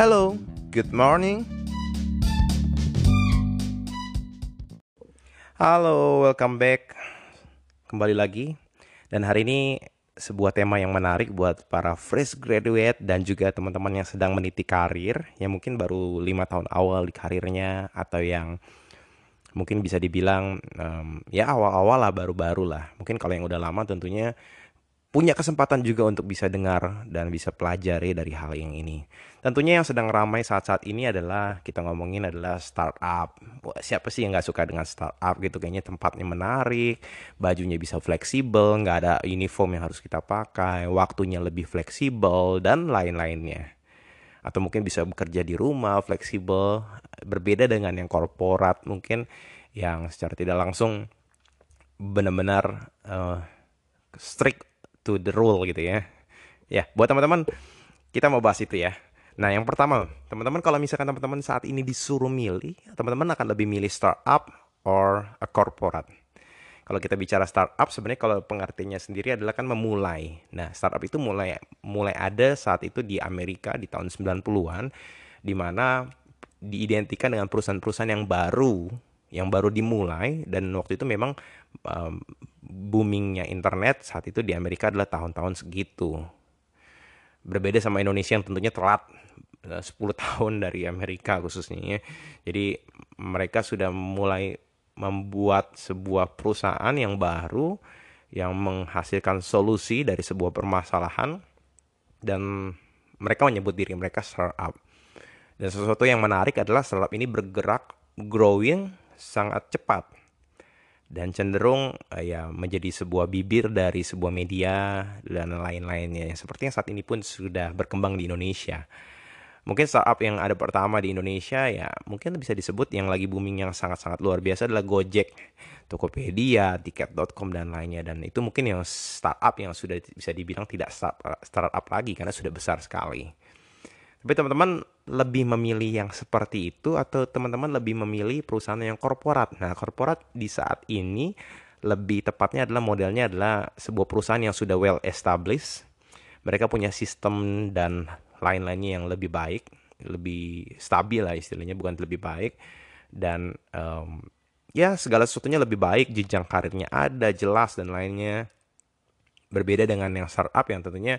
Hello, good morning. Halo, welcome back. Kembali lagi. Dan hari ini sebuah tema yang menarik buat para fresh graduate dan juga teman-teman yang sedang meniti karir, yang mungkin baru lima tahun awal di karirnya atau yang mungkin bisa dibilang um, ya awal-awal lah baru-baru lah. Mungkin kalau yang udah lama tentunya punya kesempatan juga untuk bisa dengar dan bisa pelajari dari hal yang ini. Tentunya yang sedang ramai saat-saat ini adalah kita ngomongin adalah startup. Siapa sih yang nggak suka dengan startup gitu? Kayaknya tempatnya menarik, bajunya bisa fleksibel, nggak ada uniform yang harus kita pakai, waktunya lebih fleksibel dan lain-lainnya. Atau mungkin bisa bekerja di rumah, fleksibel, berbeda dengan yang korporat mungkin yang secara tidak langsung benar-benar uh, strict to the rule gitu ya. Ya, buat teman-teman kita mau bahas itu ya. Nah, yang pertama, teman-teman kalau misalkan teman-teman saat ini disuruh milih, teman-teman akan lebih milih startup or a corporate. Kalau kita bicara startup sebenarnya kalau pengertiannya sendiri adalah kan memulai. Nah, startup itu mulai mulai ada saat itu di Amerika di tahun 90-an di mana diidentikan dengan perusahaan-perusahaan yang baru yang baru dimulai dan waktu itu memang um, boomingnya internet saat itu di Amerika adalah tahun-tahun segitu. Berbeda sama Indonesia yang tentunya telat 10 eh, tahun dari Amerika khususnya ya. Jadi mereka sudah mulai membuat sebuah perusahaan yang baru yang menghasilkan solusi dari sebuah permasalahan dan mereka menyebut diri mereka startup. Dan sesuatu yang menarik adalah startup ini bergerak growing sangat cepat dan cenderung uh, ya menjadi sebuah bibir dari sebuah media dan lain-lainnya seperti yang saat ini pun sudah berkembang di Indonesia. Mungkin startup yang ada pertama di Indonesia ya mungkin bisa disebut yang lagi booming yang sangat-sangat luar biasa adalah Gojek, Tokopedia, Tiket.com dan lainnya dan itu mungkin yang startup yang sudah bisa dibilang tidak startup lagi karena sudah besar sekali. Tapi teman-teman lebih memilih yang seperti itu atau teman-teman lebih memilih perusahaan yang korporat. Nah, korporat di saat ini lebih tepatnya adalah modelnya adalah sebuah perusahaan yang sudah well established. Mereka punya sistem dan lain-lainnya yang lebih baik, lebih stabil lah istilahnya, bukan lebih baik. Dan um, ya segala sesuatunya lebih baik, jenjang karirnya ada, jelas dan lainnya. Berbeda dengan yang startup yang tentunya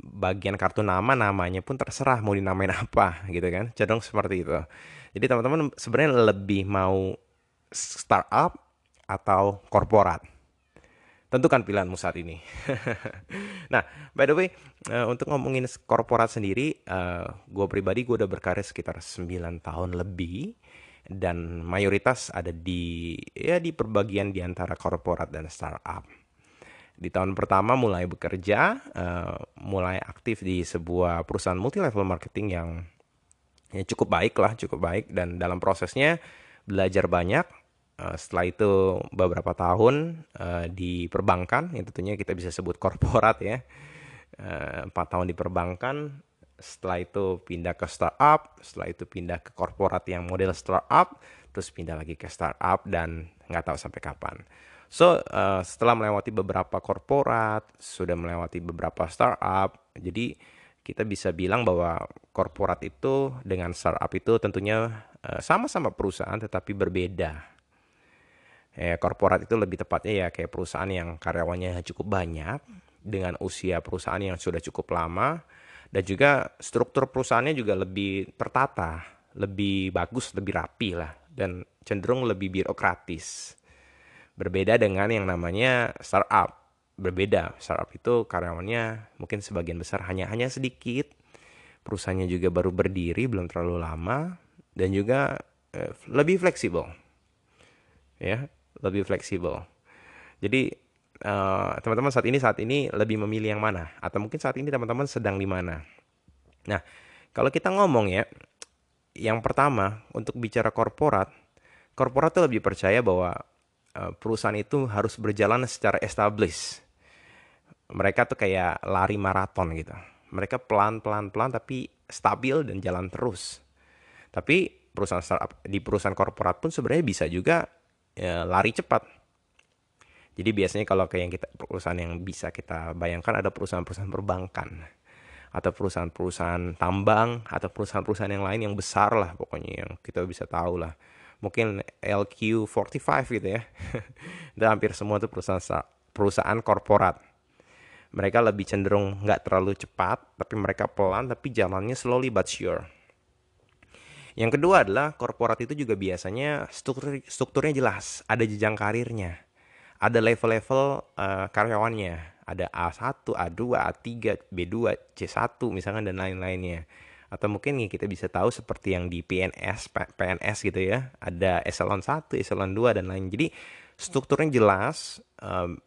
bagian kartu nama namanya pun terserah mau dinamain apa gitu kan. Cenderung seperti itu. Jadi teman-teman sebenarnya lebih mau startup atau korporat? Tentukan pilihanmu saat ini. Nah by the way uh, untuk ngomongin korporat sendiri eh, gue pribadi gue udah berkarir sekitar 9 tahun lebih dan mayoritas ada di ya di perbagian di antara korporat dan startup di tahun pertama mulai bekerja, uh, mulai aktif di sebuah perusahaan multi level marketing yang ya cukup baik lah, cukup baik dan dalam prosesnya belajar banyak. Uh, setelah itu beberapa tahun uh, di perbankan, yang tentunya kita bisa sebut korporat ya. Empat uh, tahun di perbankan, setelah itu pindah ke startup, setelah itu pindah ke korporat yang model startup, terus pindah lagi ke startup dan nggak tahu sampai kapan. So, uh, setelah melewati beberapa korporat, sudah melewati beberapa startup, jadi kita bisa bilang bahwa korporat itu dengan startup itu tentunya uh, sama-sama perusahaan tetapi berbeda. Ya, korporat itu lebih tepatnya ya kayak perusahaan yang karyawannya cukup banyak dengan usia perusahaan yang sudah cukup lama dan juga struktur perusahaannya juga lebih tertata, lebih bagus, lebih rapi lah dan cenderung lebih birokratis. Berbeda dengan yang namanya startup. Berbeda, startup itu karyawannya mungkin sebagian besar hanya hanya sedikit. Perusahaannya juga baru berdiri, belum terlalu lama dan juga eh, lebih fleksibel. Ya, lebih fleksibel. Jadi teman eh, teman-teman saat ini saat ini lebih memilih yang mana atau mungkin saat ini teman-teman sedang di mana. Nah, kalau kita ngomong ya, yang pertama untuk bicara korporat, korporat itu lebih percaya bahwa Eh, perusahaan itu harus berjalan secara established. Mereka tuh kayak lari maraton gitu. Mereka pelan-pelan-pelan tapi stabil dan jalan terus. Tapi perusahaan startup di perusahaan korporat pun sebenarnya bisa juga ya, lari cepat. Jadi biasanya kalau kayak yang kita perusahaan yang bisa kita bayangkan ada perusahaan-perusahaan perbankan atau perusahaan-perusahaan tambang atau perusahaan-perusahaan yang lain yang besar lah pokoknya yang kita bisa tahu lah. Mungkin LQ45 gitu ya. Dan hampir semua itu perusahaan perusahaan korporat. Mereka lebih cenderung nggak terlalu cepat tapi mereka pelan tapi jalannya slowly but sure. Yang kedua adalah korporat itu juga biasanya struktur strukturnya jelas ada jenjang karirnya ada level-level uh, karyawannya ada A1, A2, A3, B2, C1 misalkan dan lain-lainnya. Atau mungkin kita bisa tahu seperti yang di PNS, PNS gitu ya. Ada eselon 1, eselon 2 dan lain. Jadi strukturnya jelas. Um,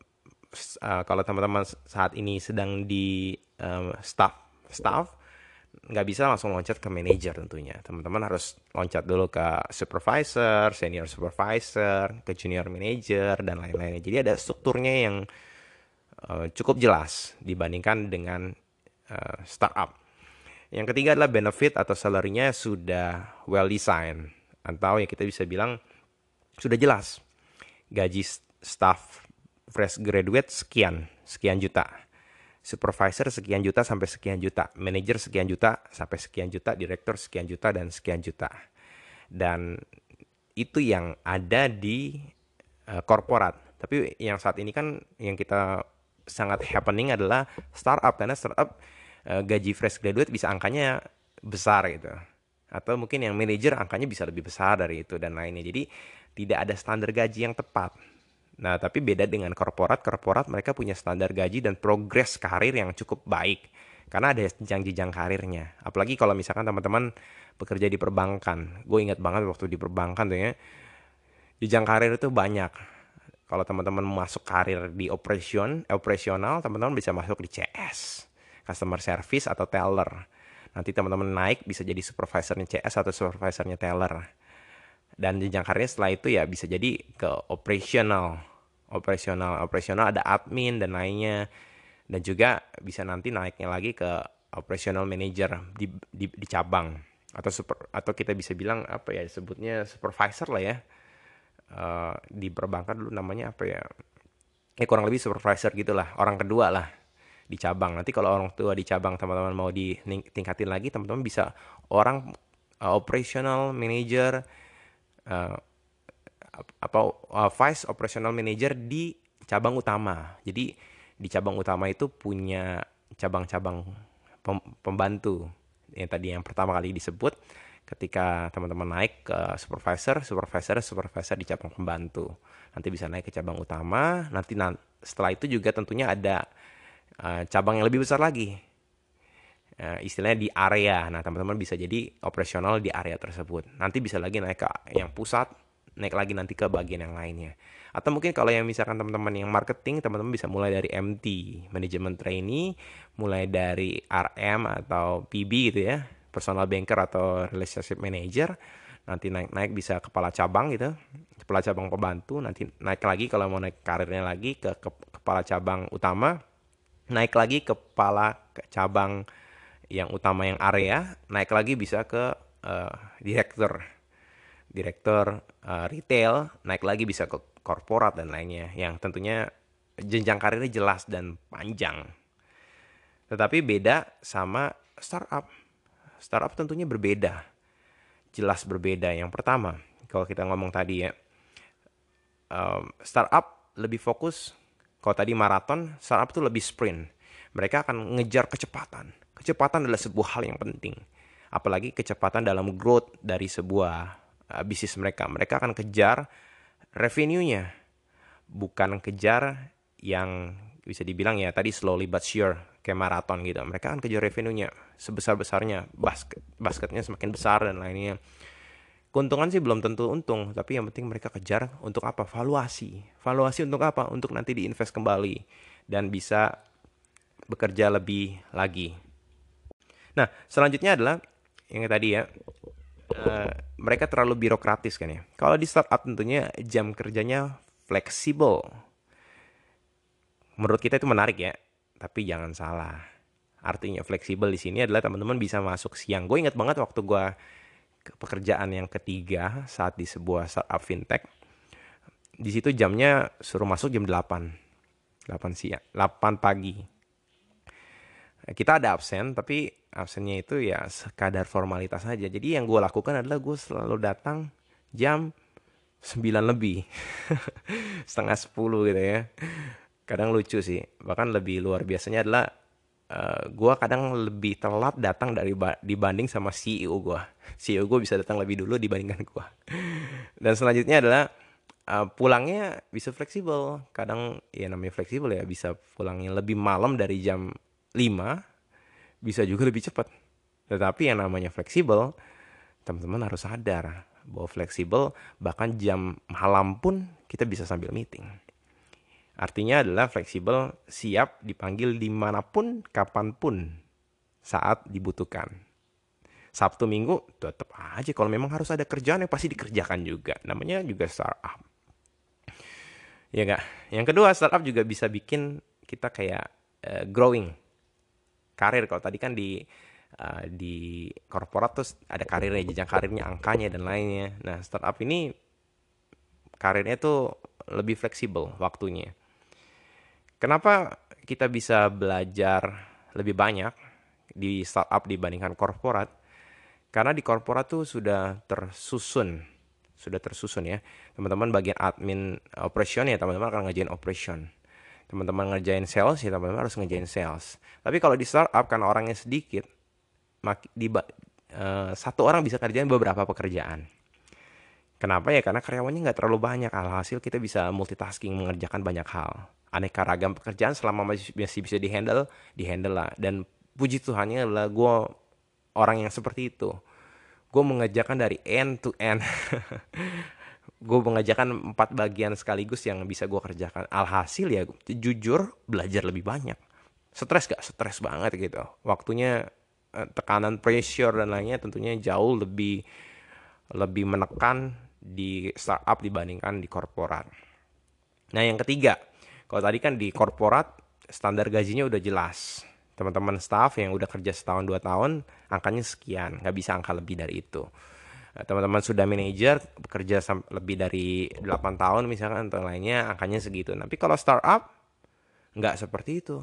uh, kalau teman-teman saat ini sedang di um, staff staff nggak bisa langsung loncat ke manager tentunya. Teman-teman harus loncat dulu ke supervisor, senior supervisor, ke junior manager dan lain-lainnya. Jadi ada strukturnya yang uh, cukup jelas dibandingkan dengan uh, startup. Yang ketiga adalah benefit atau salary-nya sudah well design atau yang kita bisa bilang sudah jelas. Gaji staff fresh graduate sekian, sekian juta. Supervisor sekian juta sampai sekian juta, manager sekian juta sampai sekian juta, direktur sekian juta dan sekian juta. Dan itu yang ada di uh, korporat. Tapi yang saat ini kan yang kita sangat happening adalah startup karena startup uh, gaji fresh graduate bisa angkanya besar gitu. Atau mungkin yang manajer angkanya bisa lebih besar dari itu dan lainnya. Jadi tidak ada standar gaji yang tepat. Nah tapi beda dengan korporat korporat mereka punya standar gaji dan progres karir yang cukup baik. Karena ada jenjang-jenjang karirnya. Apalagi kalau misalkan teman-teman bekerja di perbankan. Gue ingat banget waktu di perbankan tuh ya jenjang karir itu banyak kalau teman-teman masuk karir di operation, operasional, teman-teman bisa masuk di CS, customer service atau teller. Nanti teman-teman naik bisa jadi supervisornya CS atau supervisornya teller. Dan jenjang karirnya setelah itu ya bisa jadi ke operational. Operasional, operasional ada admin dan lainnya. Dan juga bisa nanti naiknya lagi ke operational manager di, di, di cabang atau super atau kita bisa bilang apa ya sebutnya supervisor lah ya uh, di perbankan dulu namanya apa ya? Ya kurang lebih supervisor gitulah orang kedua lah di cabang. Nanti kalau orang tua di cabang teman-teman mau ditingkatin lagi teman-teman bisa orang uh, operational manager uh, apa uh, vice operational manager di cabang utama. Jadi di cabang utama itu punya cabang-cabang pembantu. Yang tadi yang pertama kali disebut ketika teman-teman naik ke supervisor, supervisor, supervisor di cabang pembantu. Nanti bisa naik ke cabang utama, nanti setelah itu juga tentunya ada uh, cabang yang lebih besar lagi. Uh, istilahnya di area. Nah, teman-teman bisa jadi operasional di area tersebut. Nanti bisa lagi naik ke yang pusat, naik lagi nanti ke bagian yang lainnya. Atau mungkin kalau yang misalkan teman-teman yang marketing, teman-teman bisa mulai dari MT, manajemen trainee, mulai dari RM atau PB gitu ya, personal banker atau relationship manager nanti naik-naik bisa kepala cabang gitu. Kepala cabang pembantu nanti naik lagi kalau mau naik karirnya lagi ke, ke kepala cabang utama naik lagi kepala ke cabang yang utama yang area naik lagi bisa ke uh, direktur. Direktur uh, retail naik lagi bisa ke korporat dan lainnya yang tentunya jenjang karirnya jelas dan panjang. Tetapi beda sama startup startup tentunya berbeda. Jelas berbeda. Yang pertama, kalau kita ngomong tadi ya, um, startup lebih fokus. Kalau tadi maraton, startup itu lebih sprint. Mereka akan ngejar kecepatan. Kecepatan adalah sebuah hal yang penting. Apalagi kecepatan dalam growth dari sebuah uh, bisnis mereka. Mereka akan kejar revenue-nya. Bukan kejar yang bisa dibilang ya tadi slowly but sure kayak maraton gitu. Mereka kan kejar revenue-nya sebesar besarnya basket basketnya semakin besar dan lainnya. Keuntungan sih belum tentu untung tapi yang penting mereka kejar untuk apa? Valuasi. Valuasi untuk apa? Untuk nanti diinvest kembali dan bisa bekerja lebih lagi. Nah selanjutnya adalah yang tadi ya uh, mereka terlalu birokratis kan ya. Kalau di startup tentunya jam kerjanya fleksibel. Menurut kita itu menarik ya tapi jangan salah. Artinya fleksibel di sini adalah teman-teman bisa masuk siang. Gue ingat banget waktu gue pekerjaan yang ketiga saat di sebuah startup fintech di situ jamnya suruh masuk jam 8 8 siang 8 pagi. Kita ada absen tapi absennya itu ya sekadar formalitas saja jadi yang gue lakukan adalah gue selalu datang jam 9 lebih setengah 10 gitu ya kadang lucu sih. Bahkan lebih luar biasanya adalah uh, eh, gue kadang lebih telat datang dari dibanding sama CEO gue CEO gue bisa datang lebih dulu dibandingkan gue dan selanjutnya adalah uh, pulangnya bisa fleksibel. Kadang ya namanya fleksibel ya bisa pulangnya lebih malam dari jam 5 bisa juga lebih cepat. Tetapi yang namanya fleksibel teman-teman harus sadar bahwa fleksibel bahkan jam malam pun kita bisa sambil meeting Artinya adalah fleksibel, siap dipanggil di mana pun, kapan pun, saat dibutuhkan. Sabtu Minggu tetap aja kalau memang harus ada kerjaan yang pasti dikerjakan juga. Namanya juga startup. Ya enggak? Yang kedua, startup juga bisa bikin kita kayak uh, growing. Karir kalau tadi kan di uh, di korporat terus ada karirnya, jenjang karirnya, angkanya dan lainnya. Nah, startup ini karirnya tuh lebih fleksibel waktunya. Kenapa kita bisa belajar lebih banyak di startup dibandingkan korporat? Karena di korporat tuh sudah tersusun, sudah tersusun ya. Teman-teman bagian admin operation ya teman-teman akan ngerjain operation. Teman-teman ngerjain sales ya teman-teman harus ngerjain sales. Tapi kalau di startup karena orangnya sedikit, di, uh, satu orang bisa kerjain beberapa pekerjaan. Kenapa ya? Karena karyawannya nggak terlalu banyak. Alhasil kita bisa multitasking mengerjakan banyak hal aneka ragam pekerjaan selama masih, bisa dihandle dihandle lah. Dan puji Tuhannya adalah gue orang yang seperti itu. Gue mengerjakan dari end to end. Gue mengerjakan empat bagian sekaligus yang bisa gue kerjakan. Alhasil ya jujur belajar lebih banyak. Stres gak? Stres banget gitu. Waktunya eh, tekanan pressure dan lainnya tentunya jauh lebih lebih menekan di startup dibandingkan di korporat. Nah yang ketiga kalau tadi kan di korporat standar gajinya udah jelas. Teman-teman staff yang udah kerja setahun dua tahun angkanya sekian, nggak bisa angka lebih dari itu. Nah, teman-teman sudah manajer bekerja lebih dari 8 tahun misalkan atau lainnya angkanya segitu. Tapi kalau startup nggak seperti itu.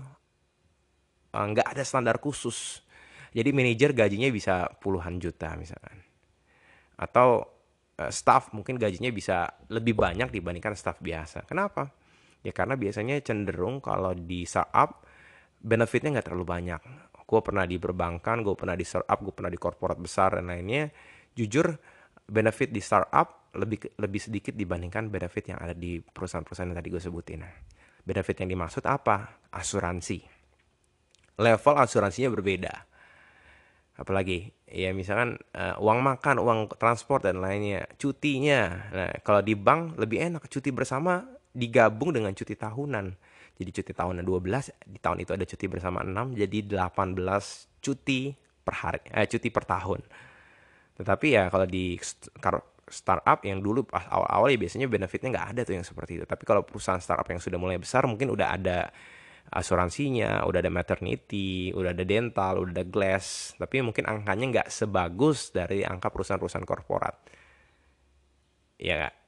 Eh, nggak ada standar khusus. Jadi manajer gajinya bisa puluhan juta misalkan. Atau eh, staff mungkin gajinya bisa lebih banyak dibandingkan staff biasa. Kenapa? Ya karena biasanya cenderung kalau di startup benefitnya nggak terlalu banyak. Gue pernah di perbankan, gue pernah di startup, gue pernah di korporat besar dan lainnya. Jujur benefit di startup lebih lebih sedikit dibandingkan benefit yang ada di perusahaan-perusahaan yang tadi gue sebutin. Benefit yang dimaksud apa? Asuransi. Level asuransinya berbeda. Apalagi ya misalkan uh, uang makan, uang transport dan lainnya, cutinya. Nah, kalau di bank lebih enak cuti bersama digabung dengan cuti tahunan. Jadi cuti tahunan 12, di tahun itu ada cuti bersama 6, jadi 18 cuti per hari, eh, cuti per tahun. Tetapi ya kalau di startup yang dulu pas awal-awal ya biasanya benefitnya nggak ada tuh yang seperti itu. Tapi kalau perusahaan startup yang sudah mulai besar mungkin udah ada asuransinya, udah ada maternity, udah ada dental, udah ada glass. Tapi mungkin angkanya nggak sebagus dari angka perusahaan-perusahaan korporat. Ya gak?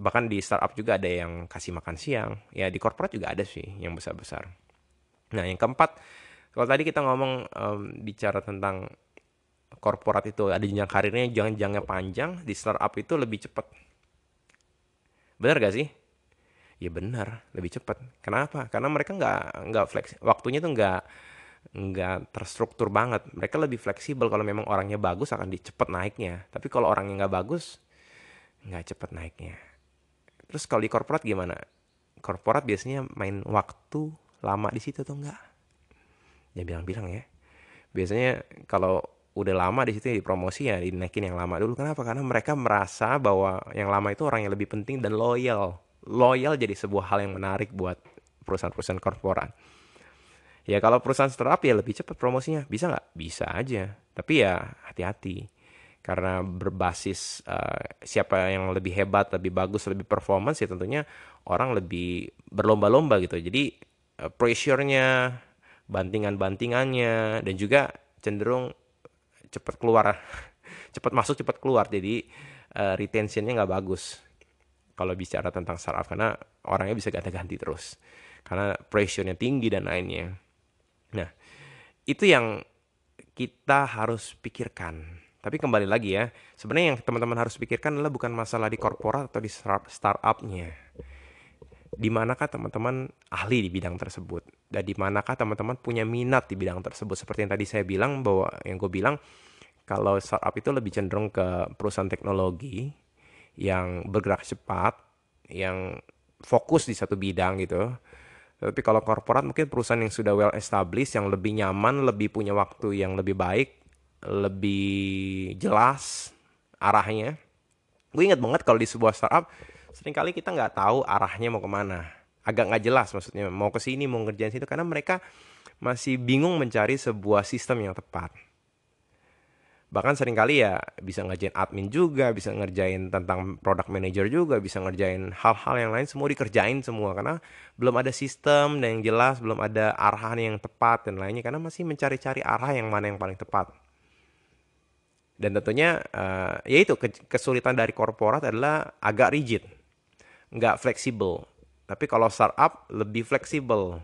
Bahkan di startup juga ada yang kasih makan siang. Ya di korporat juga ada sih yang besar besar nah yang keempat kalau tadi kita ngomong um, bicara tentang korporat itu ada jenjang karirnya jangan jangnya panjang di startup itu lebih cepat. Benar gak sih? Ya benar lebih cepat. Kenapa? Karena mereka nggak nggak flex waktunya tuh nggak nggak terstruktur banget. Mereka lebih fleksibel. Kalau memang orangnya bagus akan dicepat naiknya. Tapi kalau orangnya nggak bagus nggak cepat naiknya Terus kalau di korporat gimana? Korporat biasanya main waktu lama di situ tuh enggak? Ya bilang-bilang ya. Biasanya kalau udah lama di situ ya dipromosi ya dinaikin yang lama dulu. Kenapa? Karena mereka merasa bahwa yang lama itu orang yang lebih penting dan loyal. Loyal jadi sebuah hal yang menarik buat perusahaan-perusahaan korporat. Ya kalau perusahaan startup ya lebih cepat promosinya. Bisa nggak? Bisa aja. Tapi ya hati-hati karena berbasis uh, siapa yang lebih hebat, lebih bagus, lebih performance ya tentunya orang lebih berlomba-lomba gitu. Jadi uh, pressure-nya, bantingan-bantingannya dan juga cenderung cepat keluar, cepat masuk, cepat keluar. Jadi uh, retentionnya nggak bagus kalau bicara tentang startup karena orangnya bisa ganti-ganti terus karena pressure-nya tinggi dan lainnya. Nah, itu yang kita harus pikirkan. Tapi kembali lagi ya, sebenarnya yang teman-teman harus pikirkan adalah bukan masalah di korporat atau di startupnya. Di manakah teman-teman ahli di bidang tersebut? Dan di manakah teman-teman punya minat di bidang tersebut? Seperti yang tadi saya bilang bahwa yang gue bilang kalau startup itu lebih cenderung ke perusahaan teknologi yang bergerak cepat, yang fokus di satu bidang gitu. Tapi kalau korporat mungkin perusahaan yang sudah well established, yang lebih nyaman, lebih punya waktu yang lebih baik, lebih jelas arahnya. Gue inget banget kalau di sebuah startup, sering kali kita nggak tahu arahnya mau ke mana. Agak nggak jelas maksudnya, mau ke sini, mau ngerjain situ, karena mereka masih bingung mencari sebuah sistem yang tepat bahkan sering kali ya bisa ngerjain admin juga bisa ngerjain tentang product manager juga bisa ngerjain hal-hal yang lain semua dikerjain semua karena belum ada sistem dan yang jelas belum ada arahan yang tepat dan lainnya karena masih mencari-cari arah yang mana yang paling tepat dan tentunya uh, ya itu kesulitan dari korporat adalah agak rigid nggak fleksibel tapi kalau startup lebih fleksibel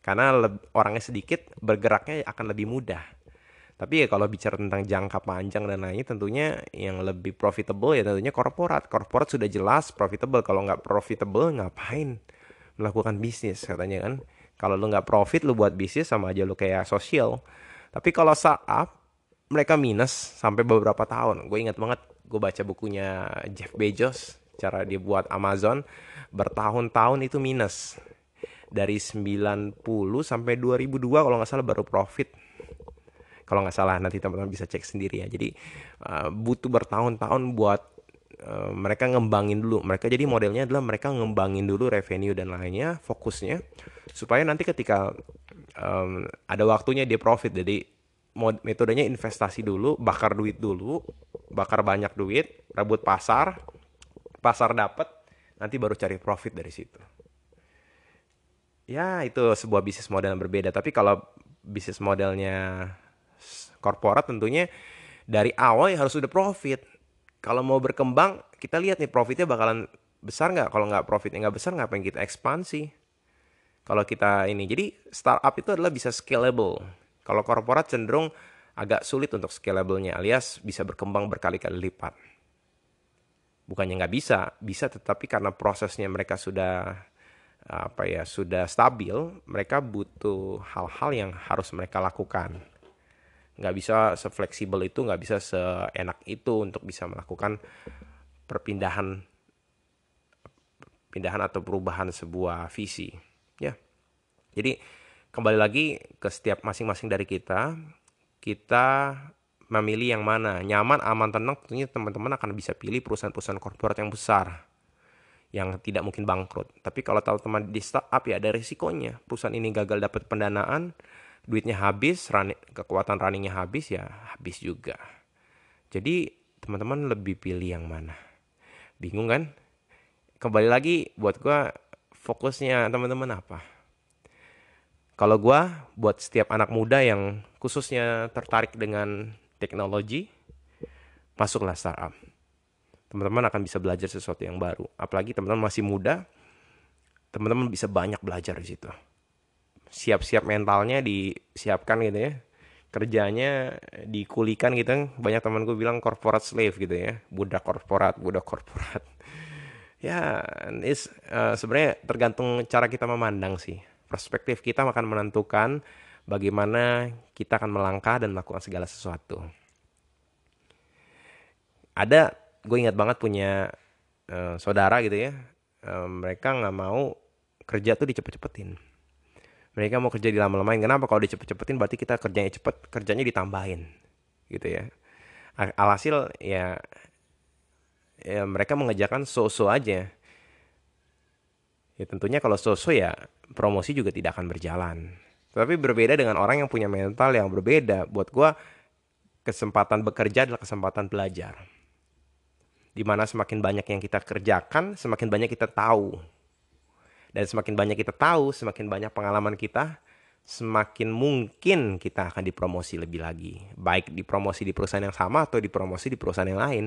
karena orangnya sedikit bergeraknya akan lebih mudah tapi ya kalau bicara tentang jangka panjang dan lainnya tentunya yang lebih profitable ya tentunya korporat. Korporat sudah jelas profitable. Kalau nggak profitable ngapain melakukan bisnis katanya kan. Kalau lu nggak profit lu buat bisnis sama aja lu kayak sosial. Tapi kalau startup mereka minus sampai beberapa tahun. Gue ingat banget gue baca bukunya Jeff Bezos cara dia buat Amazon bertahun-tahun itu minus. Dari 90 sampai 2002 kalau nggak salah baru profit. Kalau nggak salah nanti teman-teman bisa cek sendiri ya. Jadi uh, butuh bertahun-tahun buat uh, mereka ngembangin dulu. Mereka jadi modelnya adalah mereka ngembangin dulu revenue dan lainnya fokusnya supaya nanti ketika um, ada waktunya dia profit. Jadi metodenya investasi dulu bakar duit dulu bakar banyak duit rebut pasar pasar dapat nanti baru cari profit dari situ ya itu sebuah bisnis model yang berbeda tapi kalau bisnis modelnya korporat tentunya dari awal ya harus sudah profit. Kalau mau berkembang, kita lihat nih profitnya bakalan besar nggak? Kalau nggak profitnya nggak besar, ngapain kita ekspansi? Kalau kita ini, jadi startup itu adalah bisa scalable. Kalau korporat cenderung agak sulit untuk scalable-nya, alias bisa berkembang berkali-kali lipat. Bukannya nggak bisa, bisa tetapi karena prosesnya mereka sudah apa ya sudah stabil, mereka butuh hal-hal yang harus mereka lakukan nggak bisa sefleksibel itu nggak bisa seenak itu untuk bisa melakukan perpindahan pindahan atau perubahan sebuah visi ya jadi kembali lagi ke setiap masing-masing dari kita kita memilih yang mana nyaman aman tenang tentunya teman-teman akan bisa pilih perusahaan-perusahaan korporat yang besar yang tidak mungkin bangkrut tapi kalau teman-teman di startup ya ada risikonya perusahaan ini gagal dapat pendanaan duitnya habis, running, kekuatan runningnya habis ya habis juga. Jadi teman-teman lebih pilih yang mana? Bingung kan? Kembali lagi buat gue fokusnya teman-teman apa? Kalau gue buat setiap anak muda yang khususnya tertarik dengan teknologi, masuklah startup. Teman-teman akan bisa belajar sesuatu yang baru. Apalagi teman-teman masih muda, teman-teman bisa banyak belajar di situ. Siap-siap mentalnya disiapkan gitu ya. Kerjanya dikulikan gitu. Banyak temanku bilang corporate slave gitu ya. Budak korporat budak korporat. Ya is uh, sebenarnya tergantung cara kita memandang sih perspektif kita akan menentukan bagaimana kita akan melangkah dan melakukan segala sesuatu. Ada gue ingat banget punya uh, saudara gitu ya uh, mereka nggak mau kerja tuh dicepet-cepetin. Mereka mau kerja di lama-lamain. Kenapa? Kalau dicepet-cepetin berarti kita kerjanya cepet kerjanya ditambahin gitu ya. Alhasil ya ya mereka mengejarkan so-so aja. Ya tentunya kalau so-so ya promosi juga tidak akan berjalan tapi berbeda dengan orang yang punya mental yang berbeda buat gue kesempatan bekerja adalah kesempatan belajar di mana semakin banyak yang kita kerjakan semakin banyak kita tahu dan semakin banyak kita tahu, semakin banyak pengalaman kita, semakin mungkin kita akan dipromosi lebih lagi. Baik dipromosi di perusahaan yang sama atau dipromosi di perusahaan yang lain.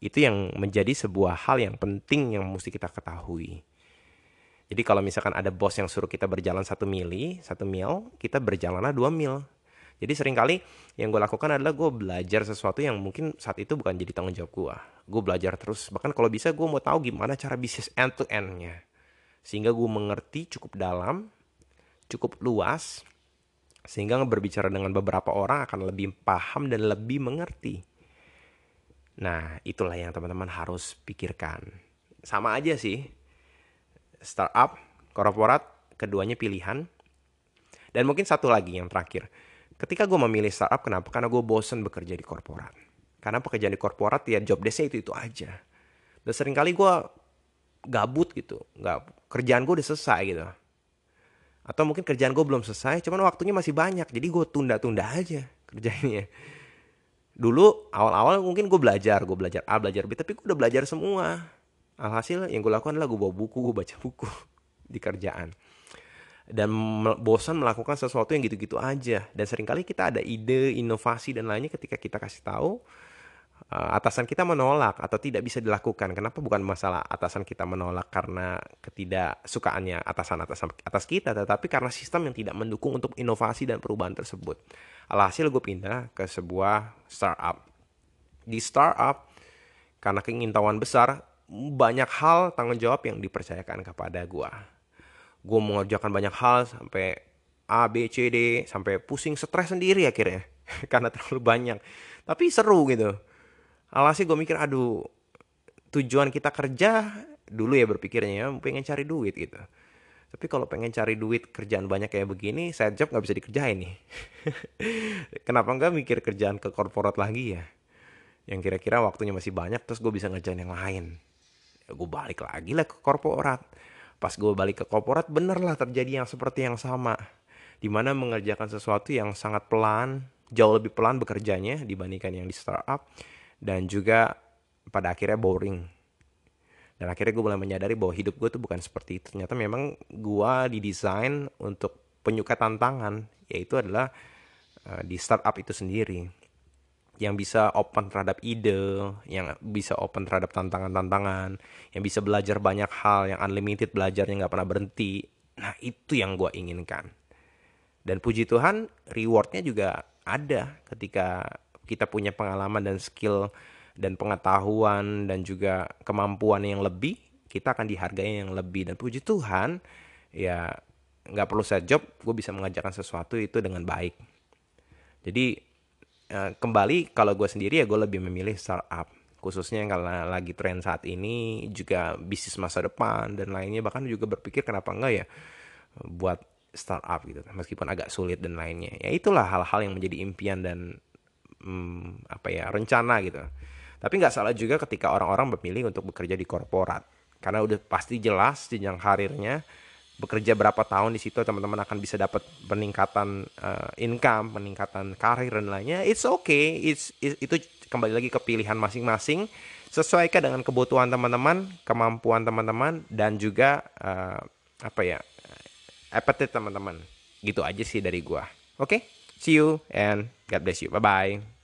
Itu yang menjadi sebuah hal yang penting yang mesti kita ketahui. Jadi kalau misalkan ada bos yang suruh kita berjalan satu mili, satu mil, kita berjalanlah dua mil. Jadi sering kali yang gue lakukan adalah gue belajar sesuatu yang mungkin saat itu bukan jadi tanggung jawab gue. Gue belajar terus, bahkan kalau bisa gue mau tahu gimana cara bisnis end to endnya. Sehingga gue mengerti cukup dalam, cukup luas, sehingga berbicara dengan beberapa orang akan lebih paham dan lebih mengerti. Nah, itulah yang teman-teman harus pikirkan. Sama aja sih, startup, korporat, keduanya pilihan. Dan mungkin satu lagi yang terakhir Ketika gue memilih startup, kenapa? Karena gue bosen bekerja di korporat. Karena pekerjaan di korporat ya job desk itu itu aja. Dan sering kali gue gabut gitu, nggak kerjaan gue udah selesai gitu. Atau mungkin kerjaan gue belum selesai, cuman waktunya masih banyak, jadi gue tunda-tunda aja kerjanya. Dulu awal-awal mungkin gue belajar, gue belajar A, belajar B, tapi gue udah belajar semua. Alhasil yang gue lakukan adalah gue bawa buku, gue baca buku di kerjaan. Dan bosan melakukan sesuatu yang gitu-gitu aja. Dan sering kali kita ada ide inovasi dan lainnya ketika kita kasih tahu uh, atasan kita menolak atau tidak bisa dilakukan. Kenapa bukan masalah atasan kita menolak? Karena ketidaksukaannya atasan atasan atas kita tetapi karena sistem yang tidak mendukung untuk inovasi dan perubahan tersebut. Alhasil gue pindah ke sebuah startup. Di startup karena keingintahuan besar banyak hal tanggung jawab yang dipercayakan kepada gue gue mengerjakan banyak hal sampai A, B, C, D, sampai pusing stres sendiri akhirnya karena terlalu banyak. Tapi seru gitu. Alhasil gue mikir, aduh, tujuan kita kerja dulu ya berpikirnya ya, pengen cari duit gitu. Tapi kalau pengen cari duit kerjaan banyak kayak begini, saya job nggak bisa dikerjain nih. Kenapa nggak mikir kerjaan ke korporat lagi ya? Yang kira-kira waktunya masih banyak, terus gue bisa ngerjain yang lain. Ya, gue balik lagi lah ke korporat Pas gue balik ke korporat bener lah terjadi yang seperti yang sama. Di mana mengerjakan sesuatu yang sangat pelan, jauh lebih pelan bekerjanya dibandingkan yang di startup. Dan juga pada akhirnya boring. Dan akhirnya gue mulai menyadari bahwa hidup gue tuh bukan seperti itu. Ternyata memang gue didesain untuk penyuka tantangan. Yaitu adalah uh, di startup itu sendiri yang bisa open terhadap ide, yang bisa open terhadap tantangan-tantangan, yang bisa belajar banyak hal, yang unlimited belajarnya nggak pernah berhenti. Nah itu yang gue inginkan. Dan puji Tuhan rewardnya juga ada ketika kita punya pengalaman dan skill dan pengetahuan dan juga kemampuan yang lebih, kita akan dihargai yang lebih. Dan puji Tuhan ya nggak perlu saya job, gue bisa mengajarkan sesuatu itu dengan baik. Jadi Eh, kembali kalau gue sendiri ya gue lebih memilih startup. Khususnya karena lagi tren saat ini juga bisnis masa depan dan lainnya bahkan juga berpikir kenapa enggak ya buat startup gitu meskipun agak sulit dan lainnya. Ya itulah hal-hal yang menjadi impian dan hmm, apa ya rencana gitu. Tapi nggak salah juga ketika orang-orang memilih untuk bekerja di korporat karena udah pasti jelas jenjang karirnya bekerja berapa tahun di situ teman-teman akan bisa dapat peningkatan uh, income, peningkatan karir dan lainnya. It's okay, it's, it, itu kembali lagi ke pilihan masing-masing. Sesuaikan dengan kebutuhan teman-teman, kemampuan teman-teman dan juga uh, apa ya appetite teman-teman. Gitu aja sih dari gua. Oke, okay? see you and God bless you. Bye bye.